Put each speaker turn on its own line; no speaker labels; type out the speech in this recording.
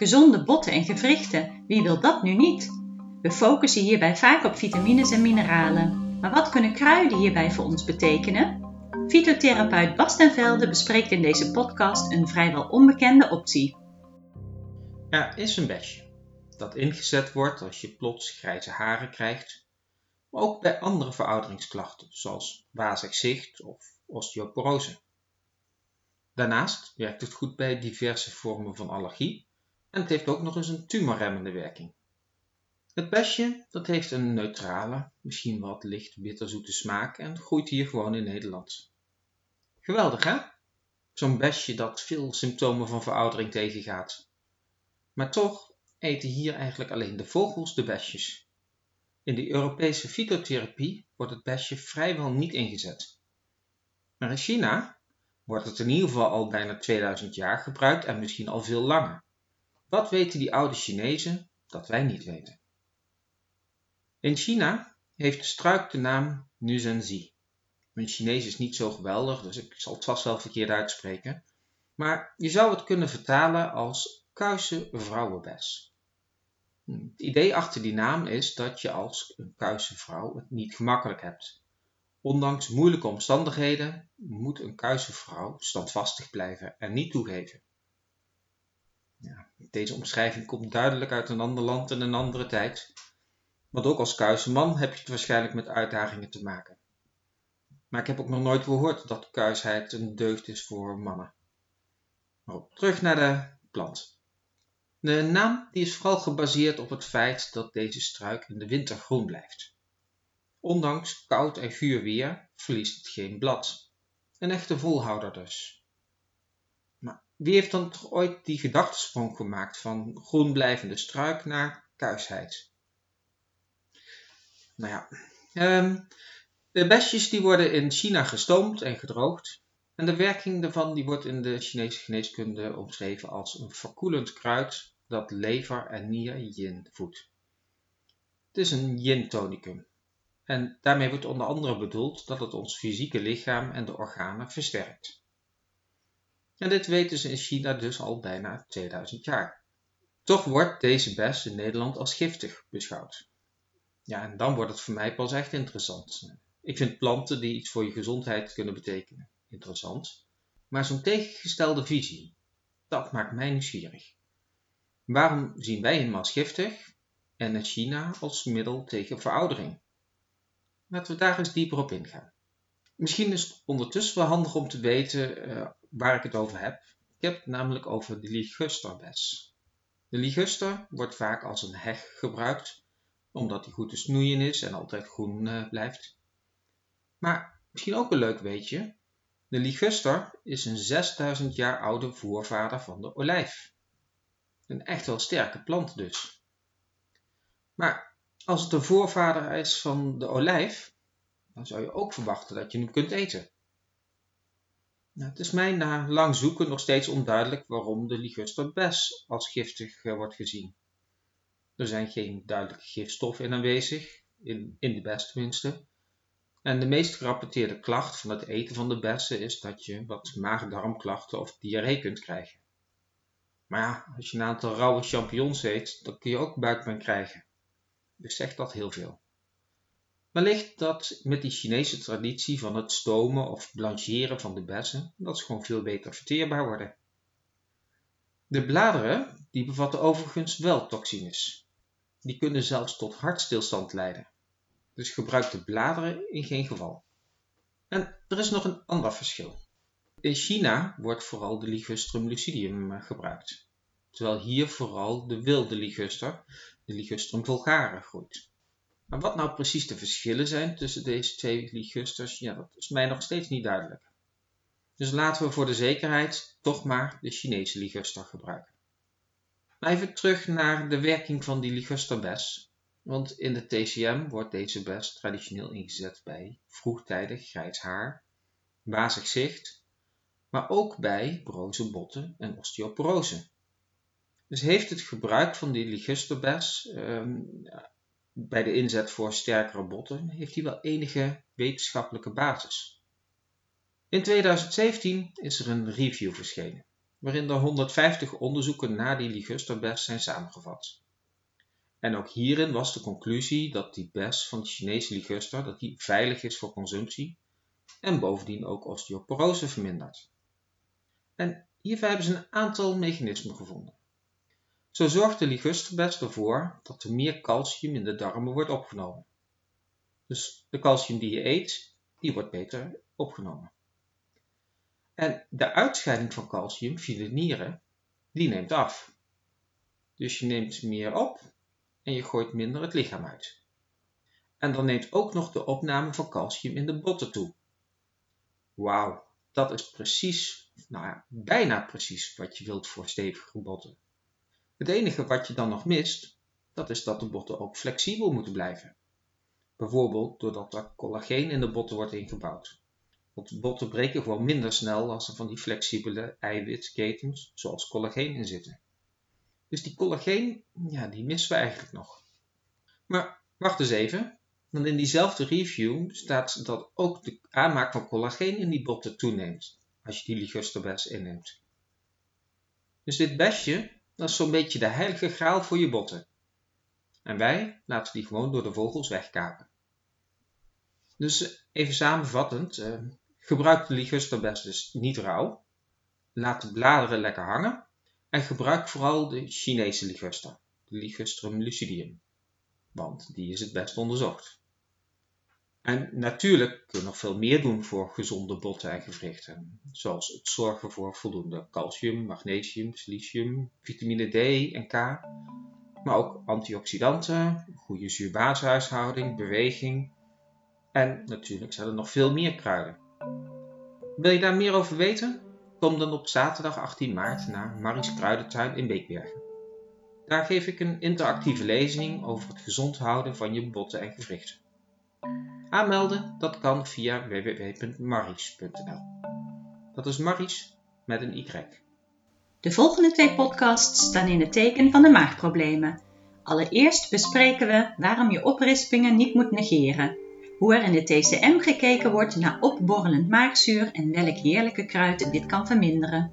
Gezonde botten en gewrichten, wie wil dat nu niet? We focussen hierbij vaak op vitamines en mineralen. Maar wat kunnen kruiden hierbij voor ons betekenen? Fytotherapeut Bas ten Velde bespreekt in deze podcast een vrijwel onbekende optie.
Er is een besje dat ingezet wordt als je plots grijze haren krijgt, maar ook bij andere verouderingsklachten zoals wazig zicht of osteoporose. Daarnaast werkt het goed bij diverse vormen van allergie en het heeft ook nog eens een tumorremmende werking. Het besje dat heeft een neutrale, misschien wat licht bitterzoete smaak en groeit hier gewoon in Nederland. Geweldig hè? Zo'n besje dat veel symptomen van veroudering tegengaat. Maar toch eten hier eigenlijk alleen de vogels de besjes. In de Europese fytotherapie wordt het besje vrijwel niet ingezet. Maar in China wordt het in ieder geval al bijna 2000 jaar gebruikt en misschien al veel langer. Wat weten die oude Chinezen dat wij niet weten? In China heeft de struik de naam Nuzhenzi. Mijn Chinees is niet zo geweldig, dus ik zal het vast wel verkeerd uitspreken. Maar je zou het kunnen vertalen als kuise vrouwenbes. Het idee achter die naam is dat je als een kuise vrouw het niet gemakkelijk hebt. Ondanks moeilijke omstandigheden moet een kuise vrouw standvastig blijven en niet toegeven. Ja, deze omschrijving komt duidelijk uit een ander land en een andere tijd, want ook als kuise man heb je het waarschijnlijk met uitdagingen te maken. Maar ik heb ook nog nooit gehoord dat kuisheid een deugd is voor mannen. Terug naar de plant. De naam die is vooral gebaseerd op het feit dat deze struik in de winter groen blijft. Ondanks koud en guur weer verliest het geen blad. Een echte volhouder dus. Wie heeft dan toch ooit die gedachtesprong gemaakt van groen blijvende struik naar kuisheid? Nou ja, um, de besjes die worden in China gestoomd en gedroogd. En de werking daarvan die wordt in de Chinese geneeskunde omschreven als een verkoelend kruid dat lever en nier yin voedt. Het is een yin tonicum. En daarmee wordt onder andere bedoeld dat het ons fysieke lichaam en de organen versterkt. En dit weten ze in China dus al bijna 2000 jaar. Toch wordt deze bes in Nederland als giftig beschouwd. Ja, en dan wordt het voor mij pas echt interessant. Ik vind planten die iets voor je gezondheid kunnen betekenen interessant, maar zo'n tegengestelde visie, dat maakt mij nieuwsgierig. Waarom zien wij hem als giftig en het China als middel tegen veroudering? Laten we daar eens dieper op ingaan. Misschien is het ondertussen wel handig om te weten uh, waar ik het over heb. Ik heb het namelijk over de ligusterbes. De liguster wordt vaak als een heg gebruikt, omdat hij goed te snoeien is en altijd groen uh, blijft. Maar misschien ook een leuk weetje. De liguster is een 6000 jaar oude voorvader van de olijf. Een echt wel sterke plant dus. Maar als het de voorvader is van de olijf, dan zou je ook verwachten dat je hem kunt eten. Nou, het is mij na lang zoeken nog steeds onduidelijk waarom de ligusterbes als giftig eh, wordt gezien. Er zijn geen duidelijke gifstoffen in aanwezig, in, in de bes tenminste. En de meest gerapporteerde klacht van het eten van de bessen is dat je wat maag-darmklachten of diarree kunt krijgen. Maar ja, als je een aantal rauwe champignons eet, dan kun je ook buikpijn krijgen. Dus zegt dat heel veel. Wellicht dat met die Chinese traditie van het stomen of blancheren van de bessen, dat ze gewoon veel beter verteerbaar worden. De bladeren, die bevatten overigens wel toxines. Die kunnen zelfs tot hartstilstand leiden. Dus gebruik de bladeren in geen geval. En er is nog een ander verschil. In China wordt vooral de Ligustrum lucidium eh, gebruikt, terwijl hier vooral de wilde liguster, de Ligustrum vulgare, groeit. Maar wat nou precies de verschillen zijn tussen deze twee ligusters, ja, dat is mij nog steeds niet duidelijk. Dus laten we voor de zekerheid toch maar de Chinese liguster gebruiken. Maar even terug naar de werking van die ligusterbes, want in de TCM wordt deze bes traditioneel ingezet bij vroegtijdig grijs haar, wazig zicht maar ook bij broze botten en osteoporose. Dus heeft het gebruik van die ligusterbes um, bij de inzet voor sterkere botten, heeft die wel enige wetenschappelijke basis. In 2017 is er een review verschenen waarin er 150 onderzoeken naar die ligusterbes zijn samengevat. En ook hierin was de conclusie dat die bes van de Chinese liguster dat die veilig is voor consumptie en bovendien ook osteoporose vermindert. En hiervoor hebben ze een aantal mechanismen gevonden. Zo zorgt de ligusterbes ervoor dat er meer calcium in de darmen wordt opgenomen. Dus de calcium die je eet, die wordt beter opgenomen. En de uitscheiding van calcium via de nieren, die neemt af. Dus je neemt meer op en je gooit minder het lichaam uit. En dan neemt ook nog de opname van calcium in de botten toe. Wauw, dat is precies, nou ja, bijna precies wat je wilt voor stevige botten. Het enige wat je dan nog mist, dat is dat de botten ook flexibel moeten blijven. Bijvoorbeeld doordat er collageen in de botten wordt ingebouwd. Want botten breken gewoon minder snel als er van die flexibele eiwitketens, zoals collageen, in zitten. Dus die collageen, ja, die missen we eigenlijk nog. Maar wacht eens even, want in diezelfde review staat dat ook de aanmaak van collageen in die botten toeneemt, als je die ligusterbes inneemt. Dus dit besje, dat is zo'n beetje de heilige graal voor je botten. En wij laten die gewoon door de vogels wegkapen. Dus even samenvattend, eh, gebruik de ligusterbes dus niet rauw. Laat de bladeren lekker hangen en gebruik vooral de Chinese liguster, de Ligustrum lucidium, want die is het best onderzocht. En natuurlijk kun je nog veel meer doen voor gezonde botten en gewrichten, zoals het zorgen voor voldoende calcium, magnesium, silicium, vitamine D en K, maar ook antioxidanten, goede zuurbaashuishouding, beweging en natuurlijk zijn er nog veel meer kruiden. Wil je daar meer over weten? Kom dan op zaterdag 18 maart naar Maries Kruidentuin in Beekbergen. Daar geef ik een interactieve lezing over het gezond houden van je botten en gewrichten. Aanmelden, dat kan via www.maries.nl. Dat is Maries met een Y.
De volgende twee podcasts staan in het teken van de maagproblemen. Allereerst bespreken we waarom je oprispingen niet moet negeren hoe er in de TCM gekeken wordt naar opborrelend maagzuur en welk heerlijke kruid dit kan verminderen.